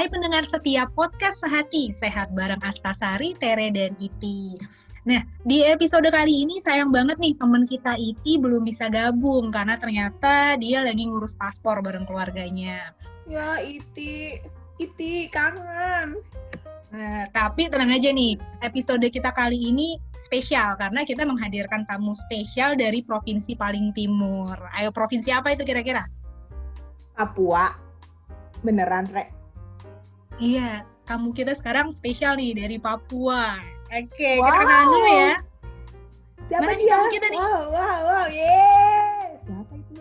Hai pendengar setiap podcast Sehati, sehat bareng Astasari, Tere, dan Iti. Nah, di episode kali ini sayang banget nih teman kita Iti belum bisa gabung karena ternyata dia lagi ngurus paspor bareng keluarganya. Ya, Iti, Iti kangen. Nah, tapi tenang aja nih, episode kita kali ini spesial karena kita menghadirkan tamu spesial dari provinsi paling timur. Ayo, provinsi apa itu kira-kira? Papua. Beneran, Re? Iya, tamu kita sekarang spesial nih dari Papua. Oke, Wow. kita kenalan dulu ya. Siapa Mana nih dia? tamu kita nih? Wow, wow, wow, yeay. Siapa itu?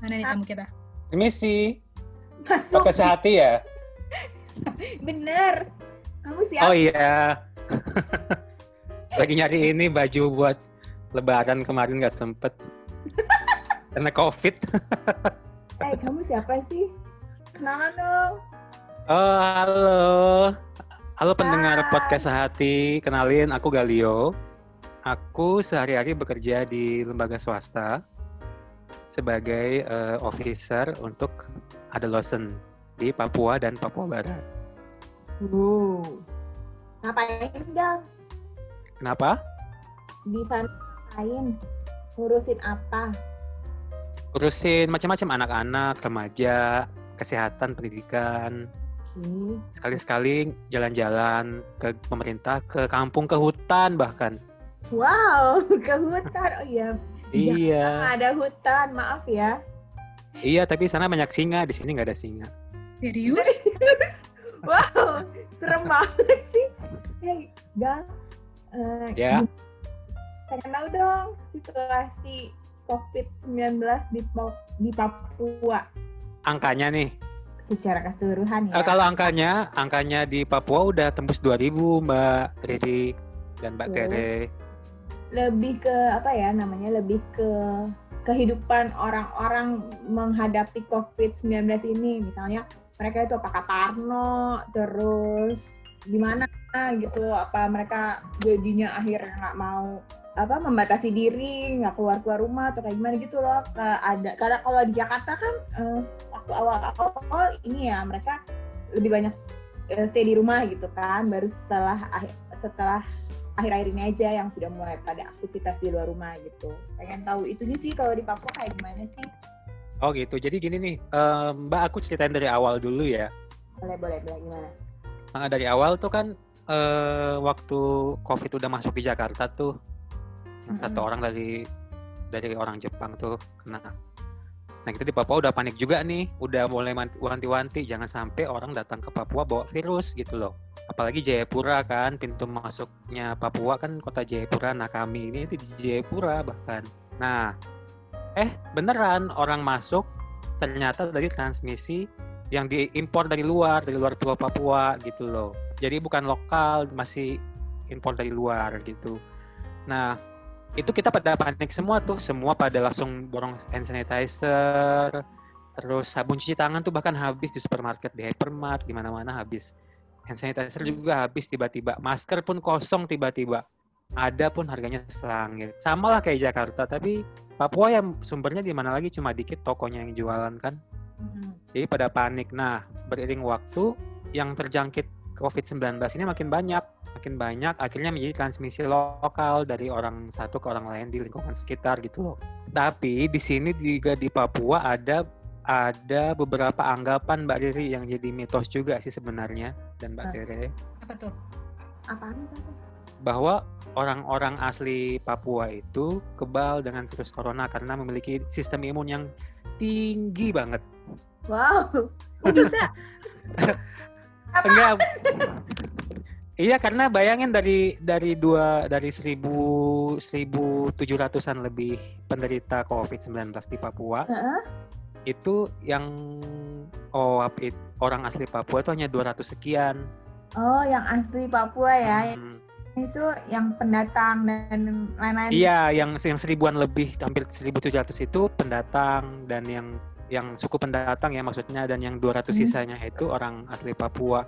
Mana nih tamu kita? Permisi, Masuk. pakai sehati ya? Bener. Kamu siapa? Oh iya. Lagi nyari ini baju buat lebaran kemarin nggak sempet. Karena covid. Eh, kamu siapa sih? Kenalan dong. Oh, halo. Halo pendengar Hai. podcast sehati. Kenalin, aku Galio. Aku sehari-hari bekerja di lembaga swasta sebagai eh, officer untuk Adelosen di Papua dan Papua Barat. Wow. Ngapain, Gal? Kenapa? Di sana ngapain? Ngurusin apa? Urusin macam-macam anak-anak, remaja, kesehatan, pendidikan. Sekali-sekali jalan-jalan ke pemerintah, ke kampung, ke hutan bahkan. Wow, ke hutan. Oh iya, Iya, ada hutan. Maaf ya. iya. Tapi sana banyak singa, di sini nggak ada singa. Serius? Wow, serem banget sih. Hey, Gal. eh, Ya. Pengen tahu dong situasi COVID-19 di, di Papua Angkanya nih, secara keseluruhan ya. eh, kalau angkanya, angkanya di Papua udah tembus 2000 Mbak Riri dan Mbak. Tere. Lebih ke apa ya namanya? Lebih ke kehidupan orang-orang menghadapi COVID-19 ini. Misalnya mereka itu apakah parno, terus gimana gitu? Apa mereka jadinya akhirnya nggak mau apa membatasi diri nggak keluar keluar rumah atau kayak gimana gitu loh. Ke- ada karena kalau di Jakarta kan eh, waktu awal-awal ini ya mereka lebih banyak eh, stay di rumah gitu kan. Baru setelah akhir- setelah akhir-akhir ini aja yang sudah mulai pada aktivitas di luar rumah gitu. Pengen tahu itu sih kalau di Papua kayak gimana sih? Oh gitu, jadi gini nih, eh, Mbak aku ceritain dari awal dulu ya. boleh boleh boleh. Gimana? Nah, dari awal tuh kan eh, waktu COVID udah masuk di Jakarta tuh, yang satu orang dari dari orang Jepang tuh kena. Nah kita di Papua udah panik juga nih, udah mulai wanti-wanti jangan sampai orang datang ke Papua bawa virus gitu loh. Apalagi Jayapura kan, pintu masuknya Papua kan kota Jayapura. Nah kami ini di Jayapura bahkan. Nah, eh beneran orang masuk ternyata dari transmisi yang diimpor dari luar, dari luar Pulau Papua gitu loh. Jadi bukan lokal, masih impor dari luar gitu. Nah, itu kita pada panik semua tuh, semua pada langsung borong hand sanitizer, terus sabun cuci tangan tuh bahkan habis di supermarket, di hypermart, di mana-mana habis. Hand sanitizer juga habis tiba-tiba, masker pun kosong tiba-tiba. Ada pun harganya selangit. Sama lah kayak Jakarta, tapi Papua yang sumbernya di mana lagi cuma dikit tokonya yang jualan kan. Jadi pada panik. Nah, beriring waktu yang terjangkit COVID-19 ini makin banyak, makin banyak akhirnya menjadi transmisi lokal dari orang satu ke orang lain di lingkungan sekitar gitu loh. Tapi di sini juga di Papua ada ada beberapa anggapan Mbak Riri yang jadi mitos juga sih sebenarnya dan Mbak. Tere Apa tuh? apaan tuh bahwa orang-orang asli Papua itu kebal dengan virus corona karena memiliki sistem imun yang tinggi banget. wow bisa? apa Enggak. Iya karena bayangin dari dari dua dari seribu seribu tujuh ratusan lebih penderita COVID-19 di Papua Heeh. itu yang OAP it- orang asli Papua itu hanya 200 sekian. oh yang asli Papua ya Hmm. itu yang pendatang dan lain-lain Iya, yang yang seribuan lebih, hampir 1.700 itu pendatang dan yang yang suku pendatang ya maksudnya dan yang 200 Hmm. sisanya itu orang asli Papua.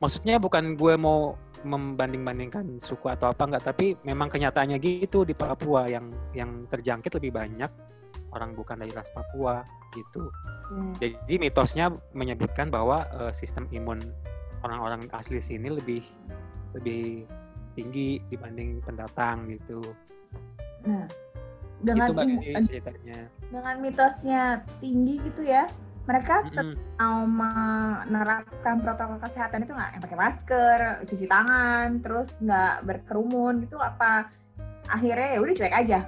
Maksudnya bukan gue mau membanding-bandingkan suku atau apa enggak, tapi memang kenyataannya gitu di Papua yang yang terjangkit lebih banyak orang bukan dari ras Papua gitu. Hmm. Jadi mitosnya menyebutkan bahwa eh, sistem imun orang-orang asli sini lebih lebih tinggi dibanding pendatang gitu. Nah, dengan itu ceritanya. dengan mitosnya tinggi gitu ya, mereka mau menerapkan protokol kesehatan itu nggak yang pakai masker, cuci tangan, terus nggak berkerumun gitu apa akhirnya ya udah cuek aja.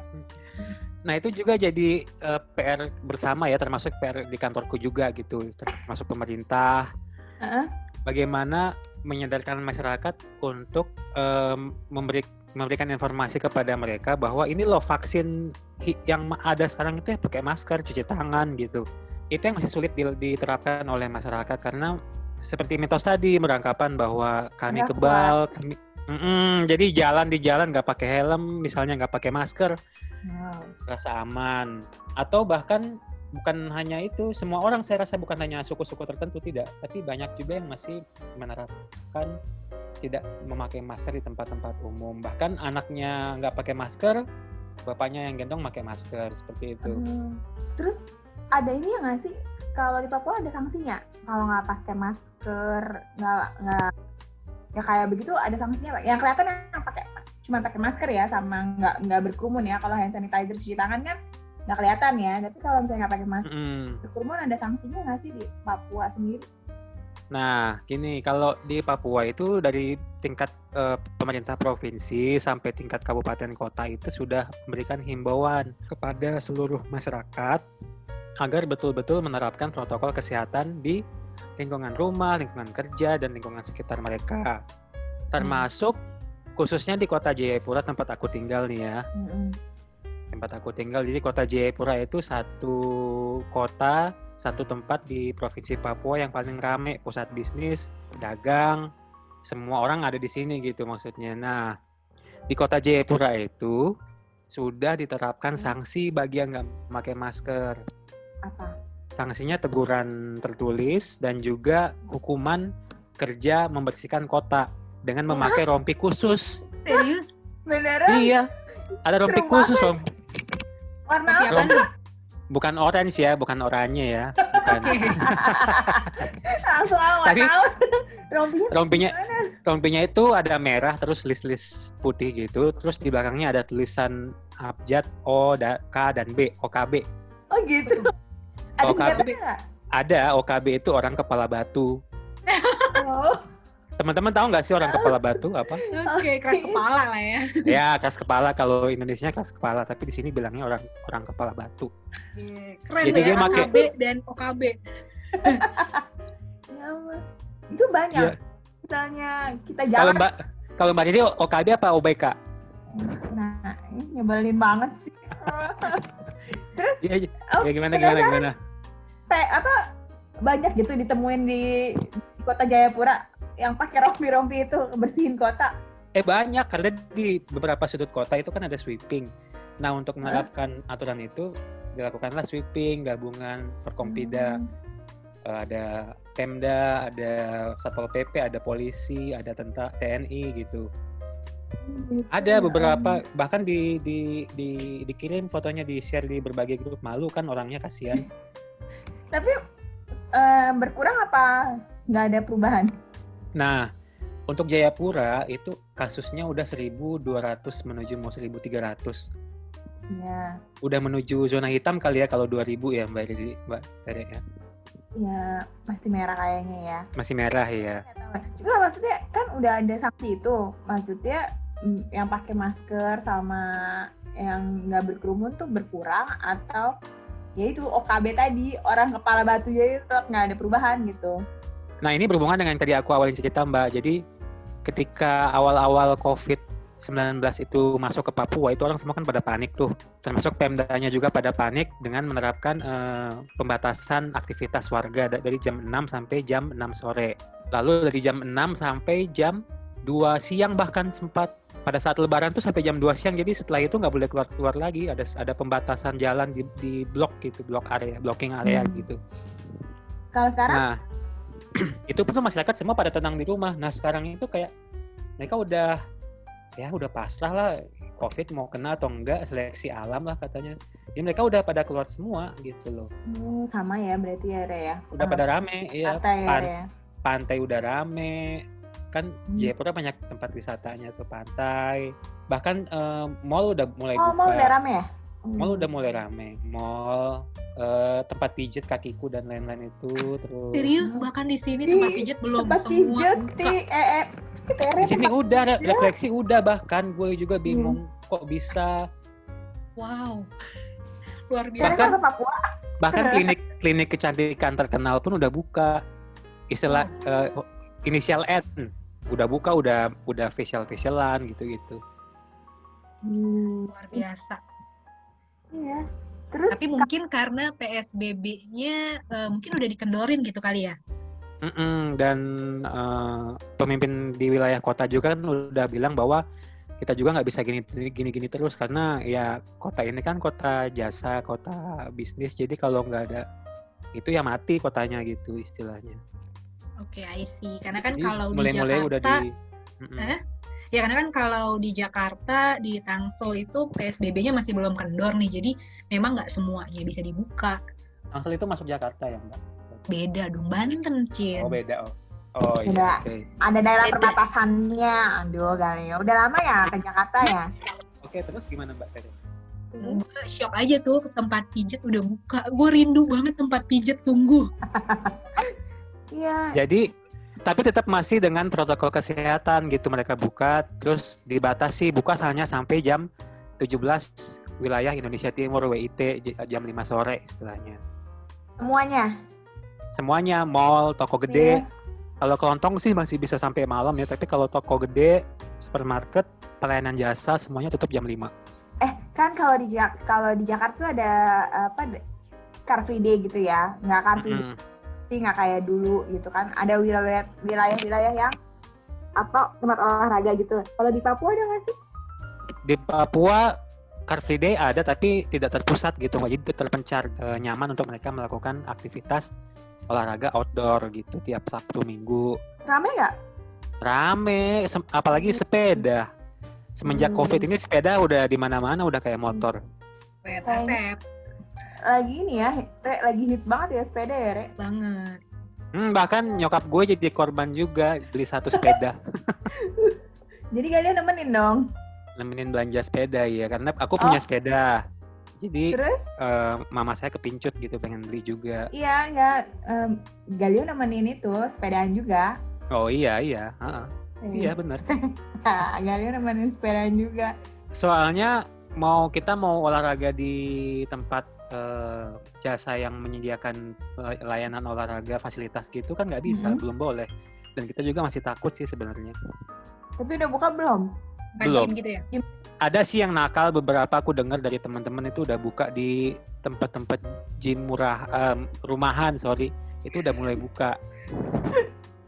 Nah itu juga jadi eh, PR bersama ya, termasuk PR di kantorku juga gitu, termasuk pemerintah. Heeh. Bagaimana menyadarkan masyarakat untuk em, memberi memberikan informasi kepada mereka bahwa ini loh vaksin yang ada sekarang itu ya pakai masker, cuci tangan gitu. Itu yang masih sulit di- diterapkan oleh masyarakat karena seperti mitos tadi beranggapan bahwa kami Nggak kebal, kami Mm-mm, jadi jalan di jalan nggak pakai helm, misalnya nggak pakai masker, Wow. rasa aman. Atau bahkan bukan hanya itu semua orang saya rasa bukan hanya suku-suku tertentu tidak. Tapi banyak juga yang masih menerapkan tidak memakai masker di tempat-tempat umum. Bahkan anaknya nggak pakai masker bapaknya yang gendong pakai masker seperti itu. Hmm. Terus ada ini ya nggak sih? Kalau di Papua ada sanksinya kalau nggak pakai masker, nggak nggak ya kayak begitu ada sanksinya pak. Yang kelihatan yang pakai cuma pakai masker ya sama nggak nggak berkerumun ya. Kalau hand sanitizer cuci tangan kan nggak kelihatan ya. Tapi kalau misalnya nggak pakai masker Mm-mm. berkerumun ada sanksinya nggak sih di Papua sendiri? Nah, gini, kalau di Papua itu dari tingkat eh, pemerintah provinsi sampai tingkat kabupaten kota itu sudah memberikan himbauan kepada seluruh masyarakat agar betul-betul menerapkan protokol kesehatan di lingkungan rumah, lingkungan kerja, dan lingkungan sekitar mereka. Termasuk khususnya di kota Jayapura tempat aku tinggal nih ya. Tempat aku tinggal, jadi kota Jayapura itu satu kota satu tempat di provinsi Papua yang paling rame pusat bisnis, dagang, semua orang ada di sini gitu maksudnya. Nah, di kota Jayapura itu sudah diterapkan sanksi bagi yang nggak pakai masker. Apa? Sanksinya teguran tertulis dan juga hukuman kerja membersihkan kota dengan memakai rompi khusus. Serius? Beneran? Iya, ada rompi Serem khusus loh. Warna apa? nih? Bukan orange ya, bukan oranye ya. Bukan. Langsung awal Tapi- tahu. Rompinya rompinya rompinya itu ada merah terus list-list putih gitu terus di belakangnya ada tulisan abjad O K dan B OKB Oh gitu. Ada KB. senjatanya nggak? ada OKB itu orang kepala batu Oh. teman-teman tahu nggak sih orang kepala batu apa Oke, keras kepala lah ya. ya keras kepala kalau Indonesia keras kepala tapi di sini bilangnya orang orang kepala batu Iya, Keren Jadi ya, dia make- AKB dan OKB. Ya ampun. Itu banyak. Iya. Misalnya kita kalau jalan. mbak kalau mbak Didi OKB apa OBK Nah, ini nyebelin banget sih. ya, Oh, ya gimana gimana gimana Kayak apa banyak gitu ditemuin di, kota Jayapura yang pakai rompi-rompi itu bersihin kota. Eh banyak karena di beberapa sudut kota itu kan ada sweeping. Nah untuk menerapkan aturan itu dilakukanlah sweeping gabungan Forkompida, Hmm. Eh, ada Pemda, ada Satpol PP, ada polisi, ada tentara TNI gitu. Ada ya beberapa bahkan di, di, di dikirim fotonya di share di berbagai grup malu kan orangnya kasihan. Tapi eh, berkurang apa nggak ada perubahan? Nah untuk Jayapura itu kasusnya udah 1.200 menuju mau 1.300. Ya, Udah menuju zona hitam kali ya kalau 2.000 ya Mbak Didi, Mbak Tere ya. ya masih merah kayaknya ya. Masih merah ya. Juga maksudnya kan udah ada sanksi itu. Maksudnya yang pakai masker sama yang nggak berkerumun tuh berkurang atau ya itu OKB tadi orang kepala batu jadi tetap nggak ada perubahan gitu. Nah ini berhubungan dengan tadi aku awalin cerita Mbak. Jadi ketika awal-awal COVID-19 itu masuk ke Papua itu orang semua kan pada panik tuh. Termasuk Pemdanya juga pada panik dengan menerapkan eh, pembatasan aktivitas warga da- dari jam 6 sampai jam 6 sore. Lalu dari jam 6 sampai jam 2 siang bahkan sempat pada saat lebaran tuh sampai jam 2 siang jadi setelah itu nggak boleh keluar keluar lagi ada ada pembatasan jalan di, di blok gitu blok area blocking area Hmm. gitu Kalau sekarang Nah, itu pun masyarakat semua pada tenang di rumah. Nah, sekarang itu kayak mereka udah ya udah pasrah lah. COVID mau kena atau enggak seleksi alam lah katanya. Jadi mereka udah pada keluar semua gitu loh. Hmm, sama ya berarti ya Re ya. Udah Ah, pada rame, ya, Pan- Re ya. pantai udah rame. Kan Hmm. Jayapura banyak tempat wisatanya tuh pantai. Bahkan eh, mall udah mulai Oh, buka. mau udah rame ya? Hmm. Mall udah mulai rame. Mall, eh, tempat pijit kakiku dan lain-lain itu terus. Serius bahkan di sini tempat pijat belum Tempat semua pijet buka. di eh, eh Di sini udah Ya. refleksi udah bahkan gue juga bingung Hmm. kok bisa Wow. Luar biasa. Bahkan- kan bahkan klinik klinik kecantikan terkenal pun udah buka istilah eh, inisial N udah buka udah udah facial facialan gitu gitu Hmm, Luar biasa. iya. Terus Tapi mungkin karena PSBB-nya eh, mungkin udah dikendorin gitu kali ya. Mm-mm, dan eh, pemimpin di wilayah kota juga kan udah bilang bahwa kita juga nggak bisa gini gini gini terus karena ya kota ini kan kota jasa kota bisnis jadi kalau nggak ada itu ya mati kotanya gitu istilahnya Oke, I see. Karena kan Jadi kalau di mulai-mulai Jakarta, udah di. Eh? ya karena kan kalau di Jakarta di Tangsel itu PSBB-nya masih belum kendor nih. Jadi memang nggak semuanya bisa dibuka. Tangsel itu masuk Jakarta ya mbak Beda dong Banten, Cin. oh beda oh oh iya Beda. oke ada daerah Beda. perbatasannya. Aduh, Galio. Udah lama ya ke Jakarta ya? oke terus gimana mbak Tere Gue shock aja tuh ke tempat pijet udah buka. Gue rindu banget tempat pijet sungguh. Iya. Jadi tapi tetap masih dengan protokol kesehatan gitu mereka buka terus dibatasi buka hanya sampai jam 17 wilayah Indonesia Timur WIT jam 5 sore istilahnya. Semuanya. Semuanya mall, toko Iya. gede. Kalau kelontong sih masih bisa sampai malam ya, tapi kalau toko gede, supermarket, pelayanan jasa semuanya tutup jam 5. Eh, kan kalau di Jak kalau di Jakarta tuh ada apa Car Free Day gitu ya. Nggak Car Free Day, Mm-mm. nggak kayak dulu gitu kan. Ada wilayah wilayah-wilayah yang apa tempat olahraga gitu. Kalau di Papua ada nggak sih? Di Papua Car Free Day ada tapi tidak terpusat gitu, jadi terpencar eh, nyaman untuk mereka melakukan aktivitas olahraga outdoor gitu tiap Sabtu Minggu. Rame nggak? Rame, sem- apalagi sepeda. Semenjak Hmm. Covid ini sepeda udah di mana-mana udah kayak motor. Resep Lagi ini ya, Re, lagi hits banget ya sepeda ya, Re. banget. Hmm, bahkan nyokap gue jadi korban juga beli satu sepeda, Jadi kalian nemenin dong. nemenin belanja sepeda ya karena aku punya Oh. sepeda. Jadi Terus? eh, mama saya kepincut gitu pengen beli juga. Iya, nggak. em, Galio nemenin itu sepedaan juga. Oh iya iya, Ha-ha. iya bener. Nah, Galio nemenin sepedaan juga. Soalnya mau kita mau olahraga di tempat eh, jasa yang menyediakan eh, layanan olahraga fasilitas gitu kan nggak bisa, Mhm. belum boleh. Dan kita juga masih takut sih sebenarnya. Tapi udah buka belum? Belum. gym gitu ya. Ada sih yang nakal beberapa aku dengar dari teman-teman itu udah buka di tempat-tempat gym murah em, rumahan sorry itu udah mulai buka.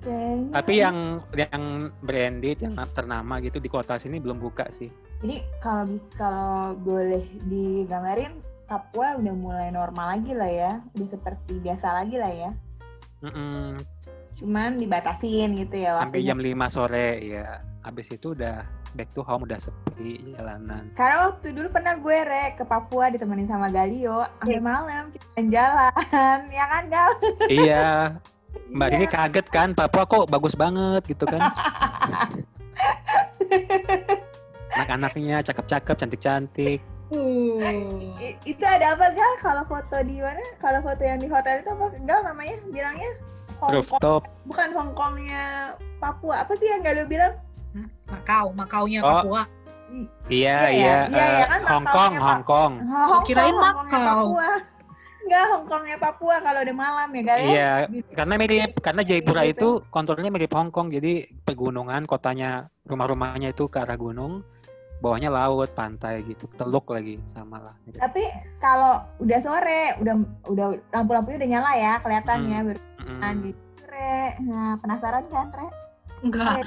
Kayaknya. Tapi yang yang branded yang ternama gitu di kota sini belum buka sih. Jadi kalau kalau boleh digambarin Papua udah mulai normal lagi lah ya, udah seperti biasa lagi lah ya. Mm-mm. Cuman dibatasin gitu ya Sampai waktunya. jam 5 sore ya. Habis itu udah back to home udah sepi jalanan. Karena waktu dulu pernah gue re ke Papua ditemenin sama Galio sampai Yes. malam kita jalan, ya kan Gal? iya, Mbak Iya. Rini kaget kan, Papua kok bagus banget gitu kan. Anak-anaknya cakep-cakep, cantik-cantik. Uh. I- itu ada apa Gal? Kalau foto di mana? Kalau foto yang di hotel itu apa Gal namanya? Bilangnya Hong Kong. Rooftop. Bukan Hongkongnya Papua. Apa sih yang Galio bilang? Hmm, Makau, Makaunya Oh. Papua. Iya, Iya, iya. iya, iya, kan Hong Kong, Hong Kong. Hong kirain Kong, Hongkongnya Makau. Enggak, Hongkongnya Papua kalau udah malam ya Gal ya? Iya, Gitu. karena mirip, karena Jayapura Gitu. itu konturnya mirip Hong Kong, jadi pegunungan, kotanya, rumah-rumahnya itu ke arah gunung, bawahnya laut, pantai gitu, teluk lagi sama lah. mirip. Tapi kalau udah sore, udah udah lampu-lampunya udah nyala ya, kelihatannya Hmm. berkenan Mm-mm. gitu. Re, nah penasaran kan, Re? Enggak.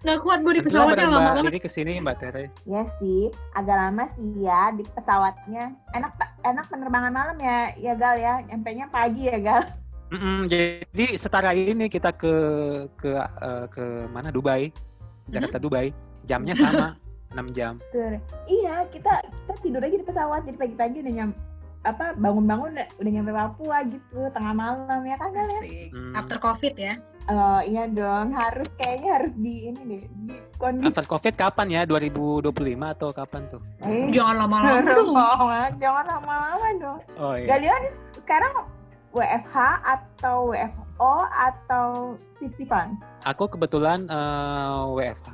Nggak kuat gue di pesawatnya lama banget. Riri ke sini Mbak Tere. Ya sih, agak lama sih ya di pesawatnya. Enak enak penerbangan malam ya, ya Gal ya. Nyampe-nya pagi ya Gal. Mm-mm, jadi setara ini kita ke ke eh, ke mana Dubai, Jakarta Dubai. jamnya sama 6 jam. Betul. Iya, kita kita tidur aja di pesawat jadi pagi-pagi udah nyam apa bangun-bangun udah, udah nyampe Papua gitu tengah malam ya kan kalian? Asik. Hmm. After COVID ya. Oh iya dong, harus kayaknya harus di ini deh, di kondisi. After Covid kapan ya? 2025 atau kapan tuh? Eh, Jangan lama-lama dong. jangan lama-lama dong. Oh iya. Galion sekarang WFH atau WFO atau sip-sipan? Aku kebetulan eh, WFH,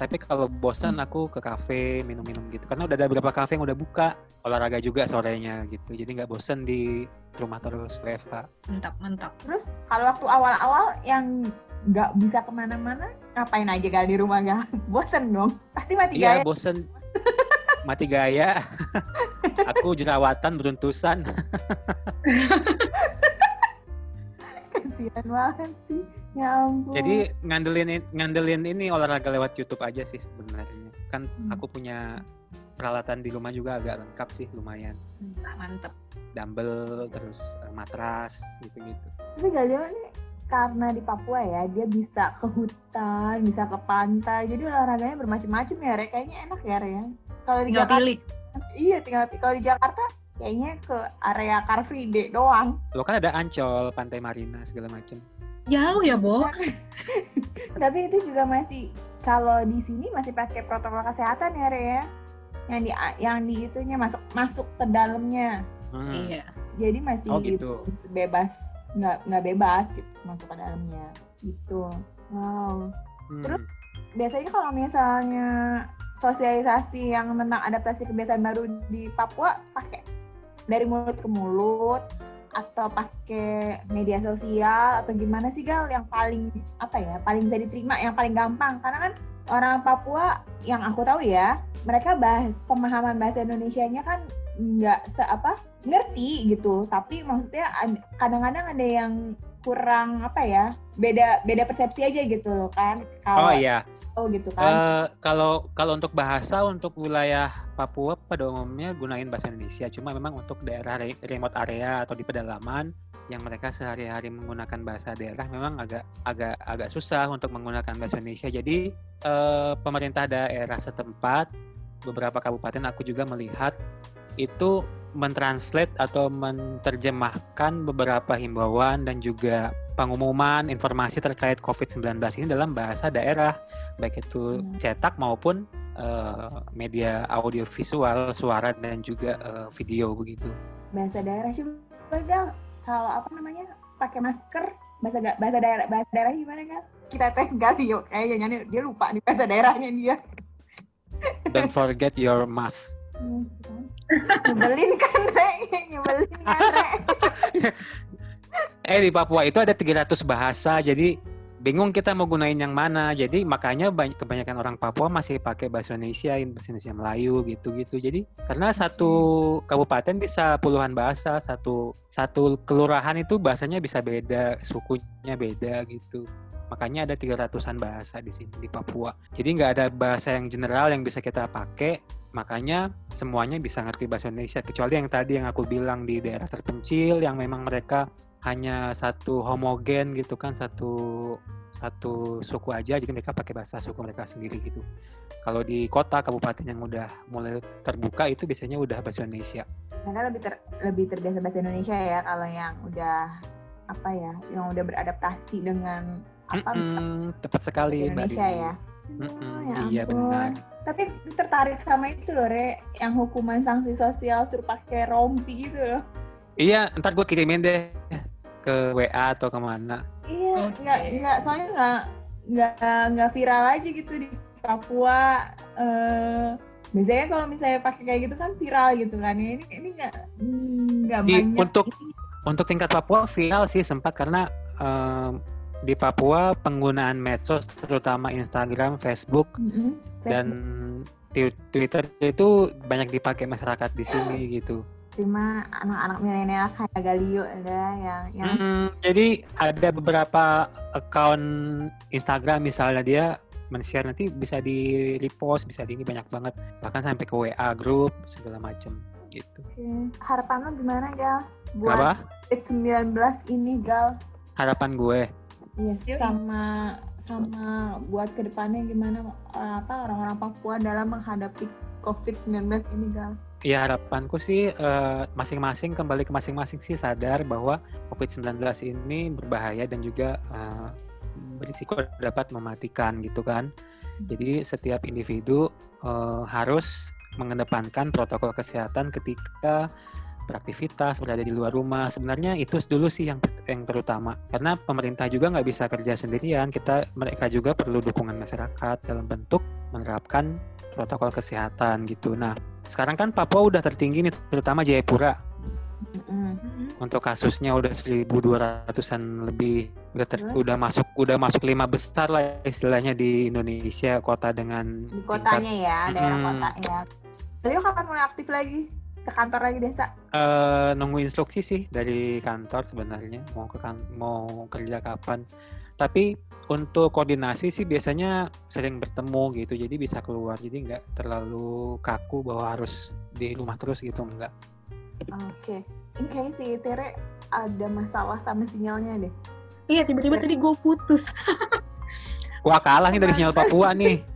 tapi kalau bosan aku ke kafe minum-minum gitu. Karena udah ada beberapa kafe yang udah buka, olahraga juga sorenya gitu. Jadi nggak bosan di rumah terus WFH. Mantap, mantap. Terus kalau waktu awal-awal yang nggak bisa ke mana-mana, ngapain aja gal di rumah gal? Bosen dong. Pasti mati Iya gaya. bosan. Mati gaya. aku jerawatan beruntusan. Kasian banget sih. Ya ampun. Jadi ngandelin ngandelin ini olahraga lewat YouTube aja sih sebenarnya. Kan Hmm. aku punya peralatan di rumah juga agak lengkap sih lumayan. Ah, Mantap. Dumbbell terus eh, matras gitu-gitu. Tapi Galion nih karena di Papua ya, dia bisa ke hutan, bisa ke pantai. Jadi olahraganya bermacam-macam ya, Re. Kayaknya enak ya, Re. ya. Kalau di Tinggal Jakarta, pilih. iya tinggal kalau di Jakarta kayaknya ke area Car Free Day doang. Lo kan ada Ancol, Pantai Marina segala macem. Jauh ya, Bo. Tapi itu juga masih kalau di sini masih pakai protokol kesehatan ya, Re. ya. Yang di yang di itunya masuk masuk ke dalamnya. Hmm. Iya. Jadi masih Oh gitu. bebas nggak nggak bebas gitu masuk ke dalamnya gitu. Wow. Hmm. Terus? biasanya kalau misalnya sosialisasi yang tentang adaptasi kebiasaan baru di Papua pakai dari mulut ke mulut atau pakai media sosial atau gimana sih Gal yang paling apa ya paling bisa diterima yang paling gampang? Karena kan orang Papua yang aku tahu ya mereka bahas pemahaman bahasa Indonesianya kan nggak se apa ngerti gitu. Tapi maksudnya ad- kadang-kadang ada yang kurang apa ya beda beda persepsi aja gitu kan. Oh kalau iya, oh gitu kan Eh, kalau kalau untuk bahasa untuk wilayah Papua pada umumnya gunain bahasa Indonesia. Cuma memang untuk daerah re- remote area atau di pedalaman yang mereka sehari-hari menggunakan bahasa daerah memang agak agak agak susah untuk menggunakan bahasa Indonesia. Jadi eh, pemerintah daerah setempat beberapa kabupaten aku juga melihat itu mentranslate atau menerjemahkan beberapa himbauan dan juga pengumuman informasi terkait COVID-19 ini dalam bahasa daerah baik itu Hmm. cetak maupun eh, media audiovisual, suara dan juga eh, video begitu. bahasa daerah coba Gal kalau apa namanya pakai masker bahasa ga- bahasa daerah bahasa daerah gimana Gal kita tes Gal yuk kayaknya dia lupa nih bahasa daerahnya dia Don't forget your mask. Hmm. Nyebelin kan Re nyebelin kan Re Eh di Papua itu ada 300 bahasa, jadi bingung kita mau gunain yang mana. Jadi makanya banyak kebanyakan orang Papua masih pakai bahasa Indonesia, bahasa Indonesia Melayu gitu-gitu. Jadi karena satu kabupaten bisa puluhan bahasa, satu satu kelurahan itu bahasanya bisa beda, sukunya beda gitu. Makanya ada 300-an bahasa di sini di Papua. Jadi nggak ada bahasa yang general yang bisa kita pakai. Makanya semuanya bisa ngerti bahasa Indonesia kecuali yang tadi yang aku bilang di daerah terpencil yang memang mereka hanya satu homogen gitu kan satu satu suku aja jadi mereka pakai bahasa suku mereka sendiri gitu. Kalau di kota kabupaten yang udah mulai terbuka itu biasanya udah bahasa Indonesia. Karena lebih ter, lebih terbiasa bahasa Indonesia ya kalau yang udah apa ya yang udah beradaptasi dengan apa? Mm-mm, tepat sekali Mbak Indonesia Dini. ya. Mm-mm, Oh, ya iya ampun. benar tapi tertarik sama itu loh Re. Yang hukuman sanksi sosial suruh pakai rompi gitu loh. Iya ntar gue kirimin deh ke WA atau ke mana. Iya Oke. nggak nggak soalnya nggak nggak nggak viral aja gitu di Papua. Eh biasanya kalau misalnya pakai kayak gitu kan viral gitu kan ini ini nggak nggak Di- banyak untuk untuk tingkat Papua viral sih sempat karena em, di Papua penggunaan medsos terutama Instagram, Facebook Mm-mm. dan Twitter itu banyak dipakai masyarakat di sini gitu. cuma anak-anak milenial kayak Galio ada yang yang Mm, jadi ada beberapa account Instagram misalnya dia men-share nanti bisa di repost, bisa di ini banyak banget bahkan sampai ke WA grup segala macem gitu. Oke. harapan lo gimana Gal buat Kenapa? COVID-19 ini Gal Harapan gue Iya, Yoi. sama sama buat ke depannya gimana eh, apa orang-orang Papua dalam menghadapi COVID-19 ini Gal? Ya harapanku sih eh, masing-masing kembali ke masing-masing sih sadar bahwa COVID-19 ini berbahaya dan juga eh, berisiko dapat mematikan gitu kan. Jadi setiap individu eh, harus mengedepankan protokol kesehatan ketika beraktivitas berada di luar rumah. Sebenarnya itu dulu sih yang yang terutama karena pemerintah juga nggak bisa kerja sendirian. Kita mereka juga perlu dukungan masyarakat dalam bentuk menerapkan protokol kesehatan gitu. Nah sekarang kan Papua udah tertinggi nih terutama Jayapura untuk kasusnya udah 1200-an lebih udah ter- udah masuk udah masuk lima besar lah istilahnya di Indonesia kota dengan Di tingkat kotanya ya, daerah Mm-mm. kotanya. Beliau kapan mulai aktif lagi? Ke kantor lagi desa? Eh, nunggu instruksi sih dari kantor sebenarnya mau ke kan mau kerja kapan. Tapi untuk koordinasi sih biasanya sering bertemu gitu, jadi bisa keluar. Jadi nggak terlalu kaku bahwa harus di rumah terus gitu enggak. Oke. Ini kayaknya si Tere ada masalah sama sinyalnya deh. Iya, tiba-tiba tadi gue putus. Wah kalah nih dari sinyal Papua nih.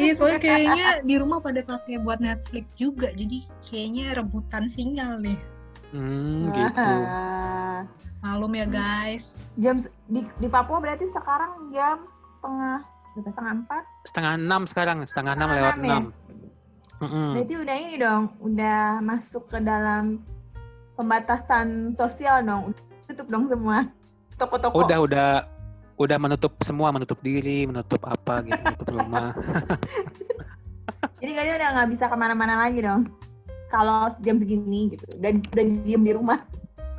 Iya, soalnya kayaknya di rumah pada pakai buat Netflix juga, jadi kayaknya rebutan sinyal nih. Hmm, gitu. Malum ya guys. Jam di, di Papua berarti sekarang jam setengah setengah empat. Setengah enam sekarang, setengah enam lewat enam ya? Berarti udah ini dong, udah masuk ke dalam pembatasan sosial dong. Tutup dong semua toko-toko. Udah udah udah menutup semua, menutup diri, menutup apa gitu, menutup rumah. Jadi kalian udah nggak bisa ke mana-mana lagi dong. Kalau jam segini gitu, dan udah diem di rumah.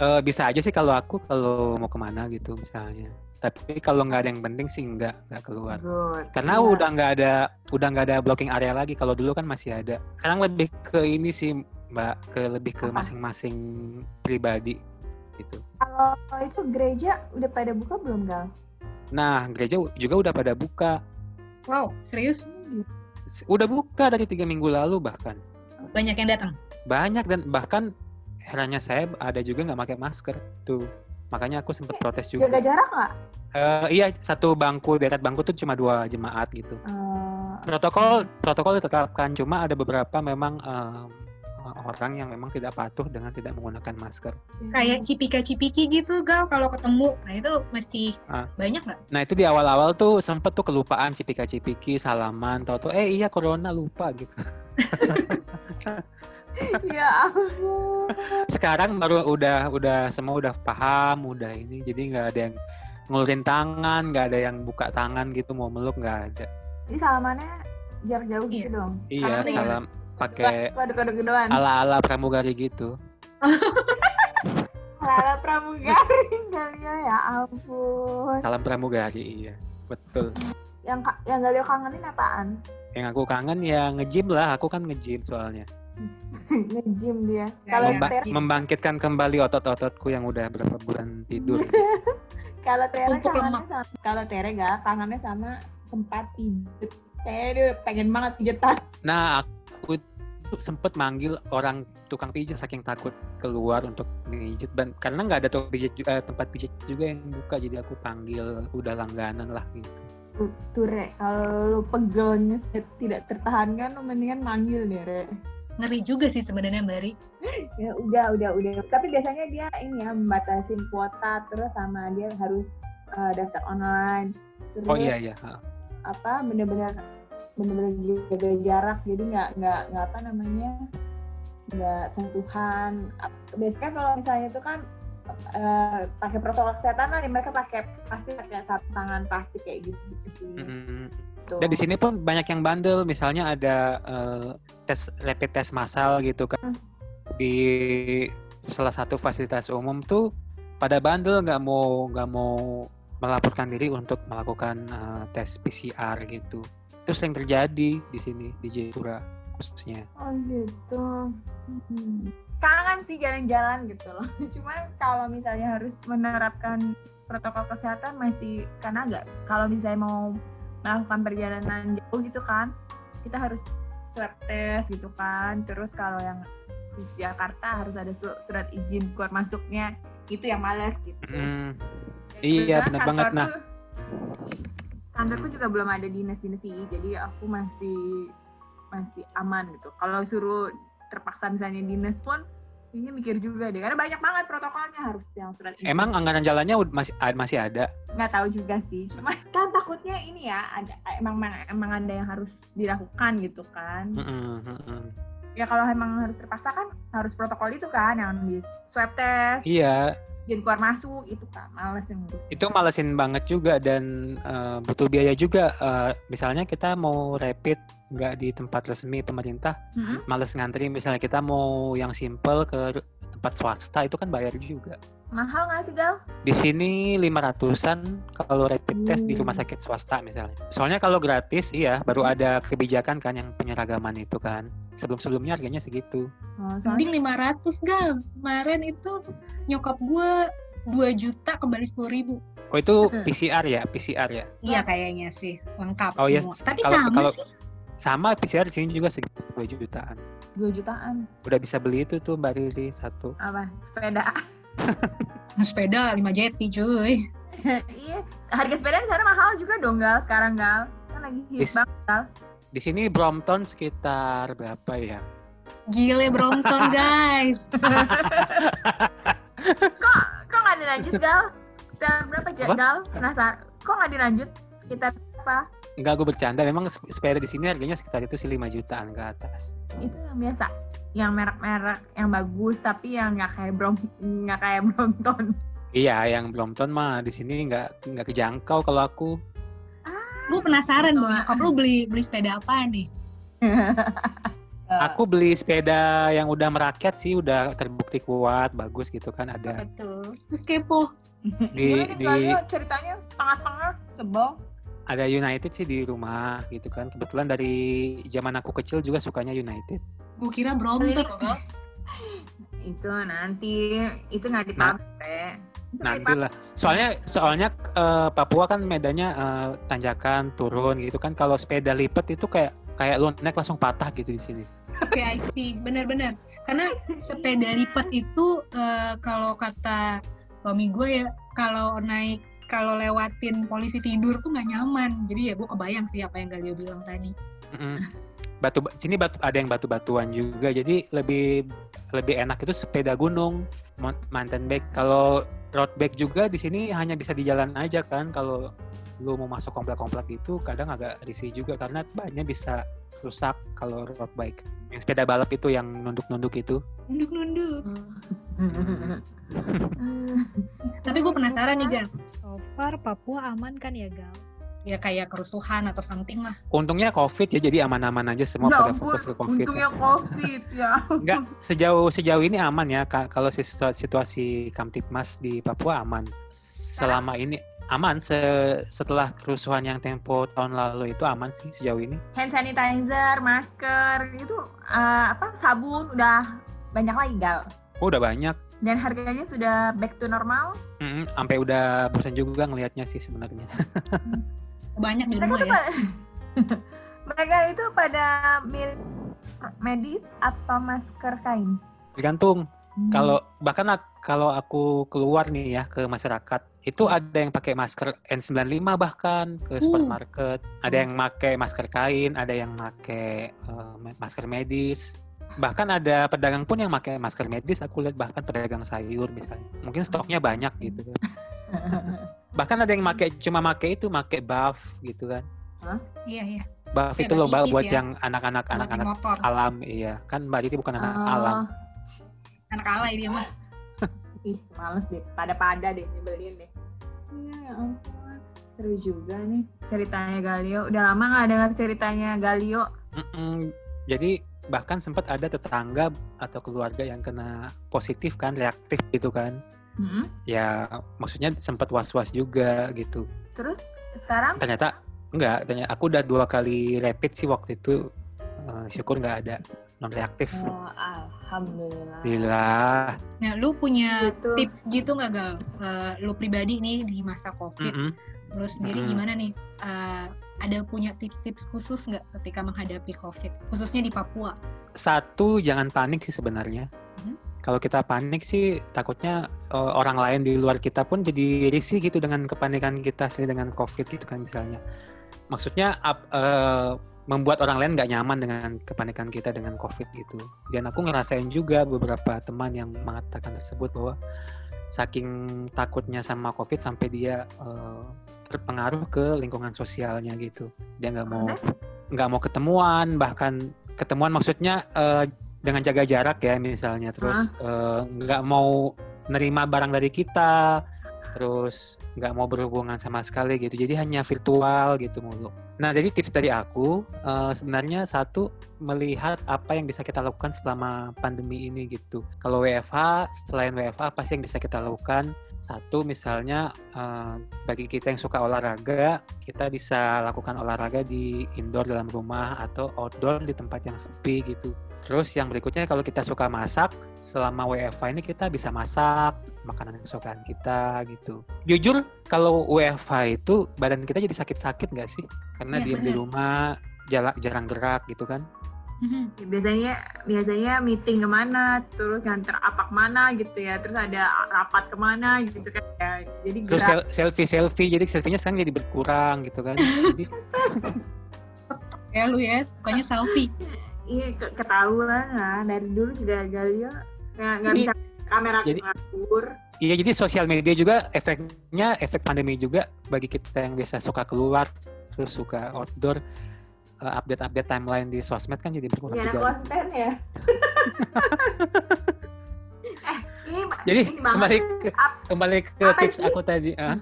Eh, bisa aja sih kalau aku kalau mau ke mana gitu misalnya. Tapi kalau nggak ada yang penting sih nggak nggak keluar. Good. Karena Iya. udah nggak ada udah nggak ada blocking area lagi. Kalau dulu kan masih ada. Sekarang lebih ke ini sih Mbak, ke lebih ke masing-masing pribadi gitu. Kalau itu gereja udah pada buka belum gal? Nah gereja juga udah pada buka. Wow, serius? Udah buka dari tiga minggu lalu bahkan. Banyak yang datang. Banyak dan bahkan herannya saya ada juga nggak pakai masker tuh. Makanya aku sempat protes juga. Jaga jarak nggak? Eh, iya satu bangku deret bangku tuh cuma dua jemaat gitu. Eh, Protokol protokol ditetapkan cuma ada beberapa memang em, orang yang memang tidak patuh dengan tidak menggunakan masker. Kayak cipika-cipiki gitu, Gal, kalau ketemu. Nah, itu masih Ah. banyak nggak? Nah itu di awal-awal tuh sempet tuh kelupaan cipika-cipiki salaman tau tuh eh iya corona lupa gitu. ya ampun. Sekarang baru udah udah semua udah paham udah ini jadi nggak ada yang ngulurin tangan nggak ada yang buka tangan gitu mau meluk nggak ada. Jadi salamannya jarak jauh gitu Iya. dong. Iya Salam pakai ala-ala pramugari gitu. Lala pramugari kalinya ya ampun. Salam pramugari iya betul. Yang yang gak lihat kangenin apaan? Yang aku kangen ya nge-gym lah, aku kan nge-gym soalnya. Nge-gym dia. Ya, Kalau. Memba- membangkitkan kembali otot-ototku yang udah berapa bulan tidur. kalau Tere kangennya sama kalau Tere gak kangennya sama tempat pijet. Kayaknya dia pengen banget pijetan. Nah, aku tuh sempet manggil orang tukang pijat saking takut keluar untuk pijat dan karena nggak ada tukang pijat eh, tempat pijat juga yang buka jadi aku panggil udah langganan lah gitu. Tuh, tuh Re, kalau lu pegelnya tidak tertahankan, lu mendingan manggil deh, Re. Ngeri juga sih sebenarnya, Mbak Ri. Ya udah, udah, udah. Tapi biasanya dia ini ya, membatasin kuota, terus sama dia harus eh, daftar online. Terus Oh iya iya. ha. apa bener-bener bener-bener jaga jarak jadi nggak nggak nggak apa namanya nggak sentuhan biasanya kalau misalnya itu kan eh, pakai protokol kesehatan lah mereka pakai pasti pakai sarung tangan plastik kayak gitu gitu sih. Tuh. Dan di sini pun banyak yang bandel, misalnya ada eh, tes rapid test massal gitu kan Hmm. di salah satu fasilitas umum tuh pada bandel nggak mau nggak mau melaporkan diri untuk melakukan eh, tes PCR gitu. Itu sering terjadi di sini di Jayapura khususnya. oh gitu Hmm. kangen sih jalan-jalan gitu loh cuman kalau misalnya harus menerapkan protokol kesehatan masih karena agak kalau misalnya mau melakukan perjalanan jauh gitu kan kita harus swab test gitu kan terus kalau yang di Jakarta harus ada su- surat izin keluar masuknya itu yang males gitu Mm, Dan iya, kantor banget. Nah. tuh- kantorku juga belum ada dinas-dinas sih, jadi aku masih masih aman gitu. Kalau suruh terpaksa misalnya dinas pun, ini mikir juga deh, karena banyak banget protokolnya harus yang surat izin. Emang anggaran jalannya masih masih ada? nggak tahu juga sih. Cuma kan takutnya ini ya, ada emang emang ada yang harus dilakukan gitu kan. Ya kalau emang harus terpaksa kan harus protokol itu kan, yang di swab test, Iya, jadi keluar masuk itu kan, males yang ngurus. itu malesin banget juga dan eh, butuh biaya juga. Eh, misalnya kita mau rapid nggak di tempat resmi pemerintah, Mm-mm. males ngantri. Misalnya kita mau yang simple ke tempat swasta itu kan bayar juga. Mahal nggak sih Gal? Di sini 500-an kalau rapid test di rumah Hmm. sakit swasta misalnya. Soalnya kalau gratis iya baru ada kebijakan kan yang penyeragaman itu kan. Sebelum-sebelumnya harganya segitu. Oh, Mending 500 gal. Kemarin itu nyokap gue 2 juta kembali 10 ribu. Oh itu Hmm. PCR ya, PCR ya. Iya kayaknya sih lengkap Oh, iya. semua. Tapi Kalau- sama kalau- sih. Sama PCR di sini juga segitu 2 jutaan. 2 jutaan. Udah bisa beli itu tuh Mbak Riri satu. Apa? Sepeda. Sepeda 5 jeti cuy. iya. Harga sepeda di sana mahal juga dong Gal sekarang Gal. Kan lagi hits Dis- banget Gal. Di sini Brompton sekitar berapa ya? Gile Brompton guys. kok kok nggak dilanjut Gal? Kita berapa Apa? Gal? Penasaran. Kok nggak dilanjut? Kita apa? Enggak, gue bercanda. Memang sep- sepeda di sini harganya sekitar itu sih 5 jutaan ke atas. Itu yang biasa. Yang merek-merek yang bagus tapi yang nggak kayak Brom nggak kayak Brompton. Iya, yang Brompton mah di sini nggak nggak kejangkau kalau aku. Gue penasaran tuh nyokap lu beli beli sepeda apa nih? Aku beli sepeda yang udah merakyat sih, udah terbukti kuat, bagus gitu kan ada Betul. Terus kepo. di Gimana nih, di ceritanya setengah-setengah sebel. Ada United sih di rumah gitu kan. Kebetulan dari zaman aku kecil juga sukanya United. Gue kira Brompton loh itu nanti itu nggak Nah, dipakai nggak Nanti lah. Soalnya soalnya eh, Papua kan medannya eh, tanjakan turun gitu kan. Kalau sepeda lipat itu kayak kayak lu naik langsung patah gitu di sini. Oke, I see. Benar-benar. Karena sepeda lipat itu eh, kalau kata suami gue ya, kalau naik kalau lewatin polisi tidur tuh nggak nyaman. Jadi ya gue kebayang sih apa yang Galio bilang tadi. Mm-mm. Batu sini batu ada yang batu-batuan juga. Jadi lebih lebih enak itu sepeda gunung, mountain bike. Kalau road bike juga di sini hanya bisa di jalan aja kan. Kalau lu mau masuk komplek-komplek itu kadang agak risih juga karena banyak bisa rusak kalau road bike. Yang sepeda balap itu yang nunduk-nunduk itu. Nunduk-nunduk. Hmm. Tapi gue penasaran nih Gal. So far Papua aman kan ya Gal? Ya kayak kerusuhan atau something lah. Untungnya COVID ya jadi aman-aman aja semua ya pada ampun, fokus ke COVID. untungnya covid ya. Enggak, sejauh sejauh ini aman ya Ka- kalau situa- situasi Kamtipmas di Papua aman. Selama ini aman se- setelah kerusuhan yang tempo tahun lalu itu aman sih sejauh ini. Hand sanitizer, masker, itu eh, apa sabun udah banyak lagi gal. Oh, udah banyak. Dan harganya sudah back to normal. Mm, sampai udah bosan juga ngelihatnya sih sebenarnya. Banyak di Mereka rumah ya. mereka itu pada mirip medis atau masker kain. Tergantung. Hmm. Kalau bahkan kalau aku keluar nih ya ke masyarakat, itu ada yang pakai masker N95 bahkan ke supermarket, ada yang pakai masker kain, ada yang pakai eh, ma- masker medis. Bahkan ada pedagang pun yang pakai masker medis, aku lihat bahkan pedagang sayur misalnya. Mungkin stoknya banyak gitu kan. Bahkan ada yang pakai cuma pakai itu, pakai buff gitu kan. Iya, iya. Buff itu loh buat ya. yang anak-anak anak-anak alam, iya. Kan Mbak Titi bukan anak Oh, alam. Anak alay dia mah. Ih, males deh. Pada-pada deh, nyebelin deh. Iya, ya ampun. Seru juga nih ceritanya Galio. Udah lama nggak dengar ceritanya Galio. Mm-mm. Jadi bahkan sempat ada tetangga atau keluarga yang kena positif kan, reaktif gitu kan. Mm-mm. Ya maksudnya sempat was-was juga gitu. Terus sekarang Ternyata enggak, ternyata aku udah dua kali rapid sih waktu itu. Eh, syukur nggak ada non reaktif. oh, alhamdulillah. Alhamdulillah. Nah, lu punya Gitu. tips gitu nggak Gal? Eh, lu pribadi nih di masa COVID, Mm-mm. lu sendiri Mm-mm. gimana nih? Eh, ada punya tips-tips khusus nggak ketika menghadapi COVID, khususnya di Papua? Satu jangan panik sih sebenarnya. Mhm. kalau kita panik sih takutnya uh, orang lain di luar kita pun jadi risih gitu dengan kepanikan kita sendiri dengan COVID gitu kan misalnya. Maksudnya uh, membuat orang lain nggak nyaman dengan kepanikan kita dengan COVID gitu. Dan aku ngerasain juga beberapa teman yang mengatakan tersebut bahwa saking takutnya sama COVID sampai dia uh, terpengaruh ke lingkungan sosialnya gitu. Dia nggak mau nggak mau ketemuan, bahkan ketemuan maksudnya uh, dengan jaga jarak ya misalnya terus eh, nggak uh, mau nerima barang dari kita terus nggak mau berhubungan sama sekali gitu. Jadi hanya virtual gitu mulu. Nah jadi tips dari aku uh, sebenarnya satu melihat apa yang bisa kita lakukan selama pandemi ini gitu. Kalau WFH selain WFH apa sih yang bisa kita lakukan satu misalnya uh, bagi kita yang suka olahraga, kita bisa lakukan olahraga di indoor dalam rumah atau outdoor di tempat yang sepi gitu. Terus yang berikutnya kalau kita suka masak, selama WFH ini kita bisa masak makanan kesukaan kita gitu. Jujur kalau WFH itu badan kita jadi sakit-sakit nggak sih? Karena ya, diam di rumah, jarang gerak gitu kan. Mm-hmm. Biasanya biasanya meeting ke mana, terus nganter apa ke mana gitu ya, terus ada rapat ke mana gitu kan ya. Jadi terus gerak. selfie selfie, jadi selfie-nya sekarang jadi berkurang gitu kan. jadi... ya lu ya, sukanya selfie. Iya ketahuan lah dari dulu juga Galio nggak nggak bisa kamera jadi, ngatur. Iya jadi sosial media juga efeknya efek pandemi juga bagi kita yang biasa suka keluar terus suka outdoor update-update timeline di sosmed kan jadi berkurang ya, juga. konten ya. eh, ini, jadi ini kembali ke kembali ke tips sih? aku tadi, uh,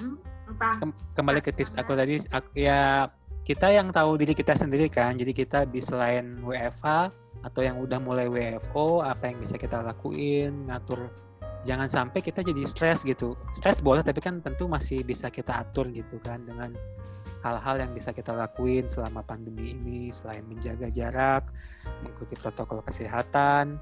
Ke, kembali ke tips aku tadi, aku, ya kita yang tahu diri kita sendiri kan, jadi kita di selain WFH atau yang udah mulai WFO, apa yang bisa kita lakuin, ngatur jangan sampai kita jadi stres gitu. Stres boleh tapi kan tentu masih bisa kita atur gitu kan dengan hal-hal yang bisa kita lakuin selama pandemi ini selain menjaga jarak, mengikuti protokol kesehatan,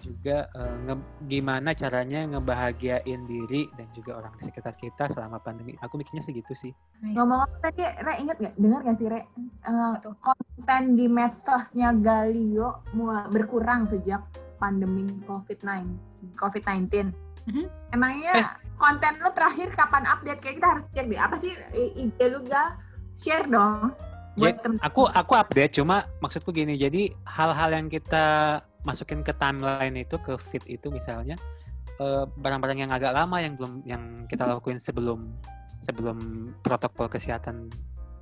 juga uh, nge gimana caranya ngebahagiain diri dan juga orang di sekitar kita selama pandemi. Aku mikirnya segitu sih. Ngomong apa tadi, Re inget nggak? Dengar nggak sih, Re? Uh, konten di medsosnya Galio mulai berkurang sejak pandemi COVID-19. COVID-19. Mm -hmm. Emangnya eh konten lu terakhir kapan update? Kayak kita harus cek deh. Apa sih IG lu gak? Share dong. Buat ya, aku aku update cuma maksudku gini. Jadi hal-hal yang kita masukin ke timeline itu ke feed itu misalnya eh, barang-barang yang agak lama yang belum yang kita hmm. lakuin sebelum sebelum protokol kesehatan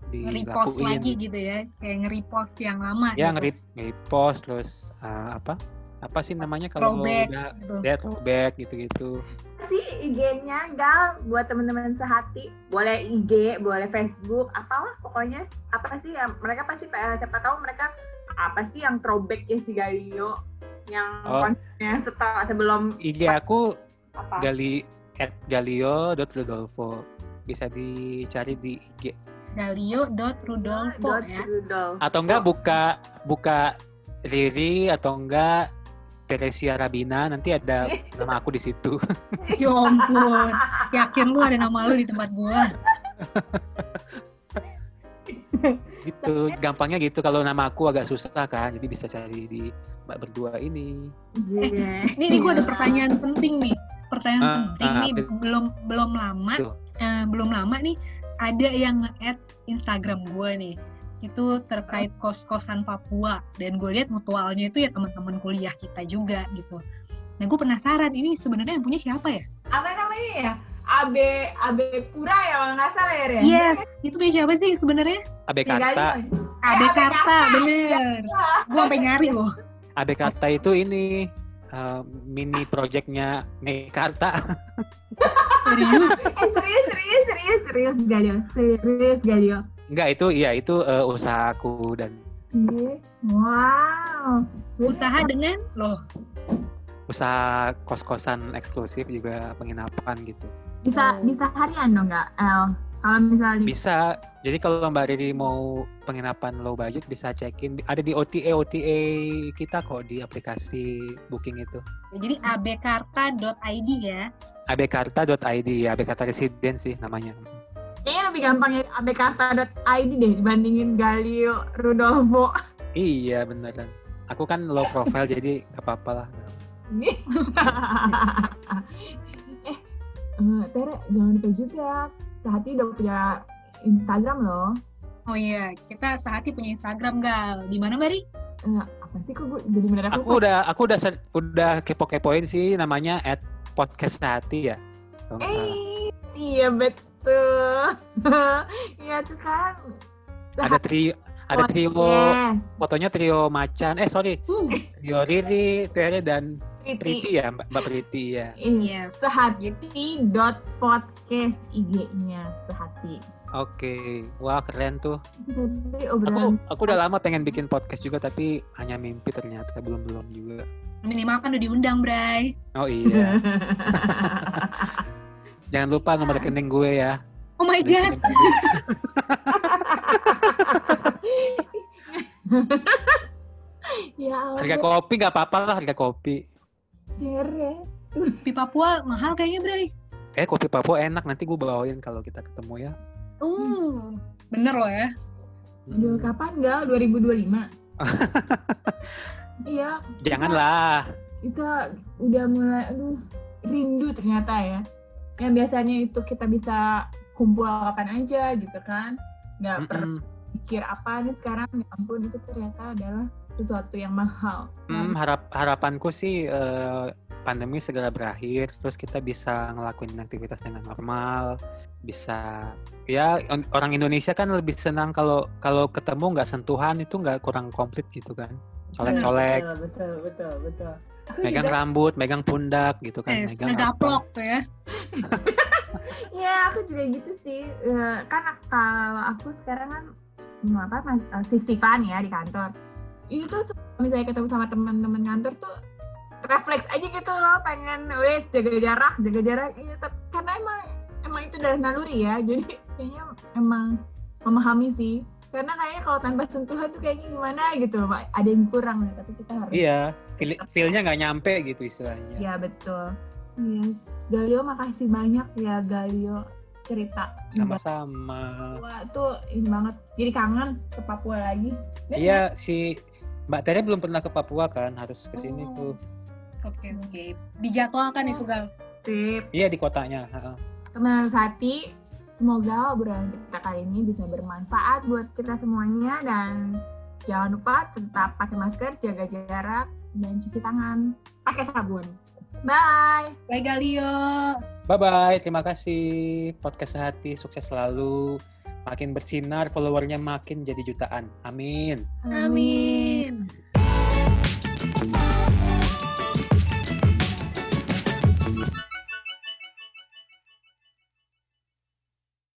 dilakuin. lagi gitu ya, kayak nge-repost yang lama. Ya gitu. nge-repost terus uh, apa? Apa sih namanya kalau throwback, udah gitu. ya throwback gitu-gitu? Sih IG-nya Gal buat teman-teman sehati. Boleh IG boleh Facebook apalah pokoknya. Apa sih yang mereka pasti uh, siapa tahu mereka apa sih yang throwback ya si Galio? Yang oh. kontennya setelah sebelum IG aku apa? Gali at galio.rudolfo bisa dicari di IG galio.rudolfo ya. Atau enggak buka buka Riri atau enggak Teresia Rabina nanti ada nama aku di situ. ya ampun, yakin lu ada nama lu di tempat gua. gitu, gampangnya gitu kalau nama aku agak susah kan, jadi bisa cari di mbak berdua ini. Yeah. Eh, ini, ini gua ada pertanyaan penting nih, pertanyaan uh, penting uh, nih belum belum lama, uh, belum lama nih ada yang nge-add Instagram gua nih itu terkait kos-kosan Papua dan gue lihat mutualnya itu ya teman-teman kuliah kita juga gitu. Nah gue penasaran ini sebenarnya yang punya siapa ya? Apa namanya ya? Abe Abe Pura ya kalau nggak salah ya Ren? Yes, itu punya siapa sih sebenarnya? Abe Karta. Abe eh, Karta, bener. Gue sampai nyari loh. Abe Karta itu ini uh, mini projectnya Mekarta. serius? Eh, serius, serius, serius, serius, Galio. Serius, Galio. Enggak itu iya itu uh, usahaku dan Wow. Usaha dengan loh. Usaha kos-kosan eksklusif juga penginapan gitu. Bisa bisa harian dong nggak El? Kalau misalnya bisa. Jadi kalau Mbak Riri mau penginapan low budget bisa check-in ada di OTA OTA kita kok di aplikasi booking itu. Jadi abkarta.id ya. abkarta.id ya, abkarta resident sih namanya. Kayaknya lebih gampang ya abkarta.id deh dibandingin Galio Rudolfo. Iya beneran. Aku kan low profile jadi gak apa-apa lah. eh, eh, Tere, jangan lupa juga. Sehati udah punya Instagram loh. Oh iya, kita sehati punya Instagram gal. Gimana Mari? Eh, apa sih kok gue jadi Aku lupa? udah aku udah udah kepo-kepoin sih namanya at podcast hati ya. Kalau nggak salah. Eh, iya betul. Iya tuh kan. Ada trio ada trio Podcast. fotonya trio macan. Eh sorry, Uh, trio Riri, Tere dan Priti. Priti ya, Mbak, Mbak Priti ya. Iya. Sehati dot podcast IG-nya sehati. Oke, wah keren tuh. Jadi Aku aku udah lama pengen bikin podcast juga tapi hanya mimpi ternyata belum belum juga. Minimal kan udah diundang, Bray. Oh iya, jangan lupa nomor rekening gue ya. Oh my god. ya Harga kopi nggak apa-apa lah harga kopi. Tere. Di Papua mahal kayaknya, Bray. Eh kopi Papua enak nanti gue bawain kalau kita ketemu ya. Uh, bener loh ya. Aduh, Hmm. kapan gal? 2025? iya, Janganlah. kita udah mulai, aduh, rindu ternyata ya. Yang biasanya itu kita bisa kumpul kapan aja gitu kan. Nggak Mm-mm. berpikir apa nih sekarang, ya ampun itu ternyata adalah sesuatu yang mahal. Hmm, harap harapanku sih eh, pandemi segera berakhir, terus kita bisa ngelakuin aktivitas dengan normal, bisa ya orang Indonesia kan lebih senang kalau kalau ketemu nggak sentuhan itu nggak kurang komplit gitu kan, colek-colek, Betul, betul, betul, betul. Aku megang juga, rambut, megang pundak gitu kan, Eh, megang ngegaplok tuh ya. ya aku juga gitu sih. Eh, kan kalau aku sekarang kan hmm, apa eh, sisifan ya di kantor. Itu tuh misalnya ketemu sama teman-teman kantor tuh refleks aja gitu loh pengen wes jaga jarak jaga jarak iya tapi karena emang emang itu dari naluri ya jadi kayaknya emang memahami sih karena kayaknya kalau tanpa sentuhan tuh kayaknya gimana gitu loh Pak. ada yang kurang ya tapi kita harus Iya, feel- feel-nya nggak nyampe gitu istilahnya. ya betul iya Galio makasih banyak ya Galio cerita Sama-sama. Papua tuh ini banget jadi kangen ke Papua lagi Dan Iya si Mbak Tere belum pernah ke Papua kan, harus ke sini Oh. tuh. Oke, oke. Dijadwalkan itu, Gal. sip Iya di kotanya. heeh. teman hati semoga obrolan kita kali ini bisa bermanfaat buat kita semuanya dan jangan lupa tetap pakai masker jaga jarak dan cuci tangan pakai sabun bye Bye, Galio. Bye bye, terima kasih podcast sehati, sukses selalu, makin bersinar, followernya makin jadi jutaan. Amin. Amin. Amin.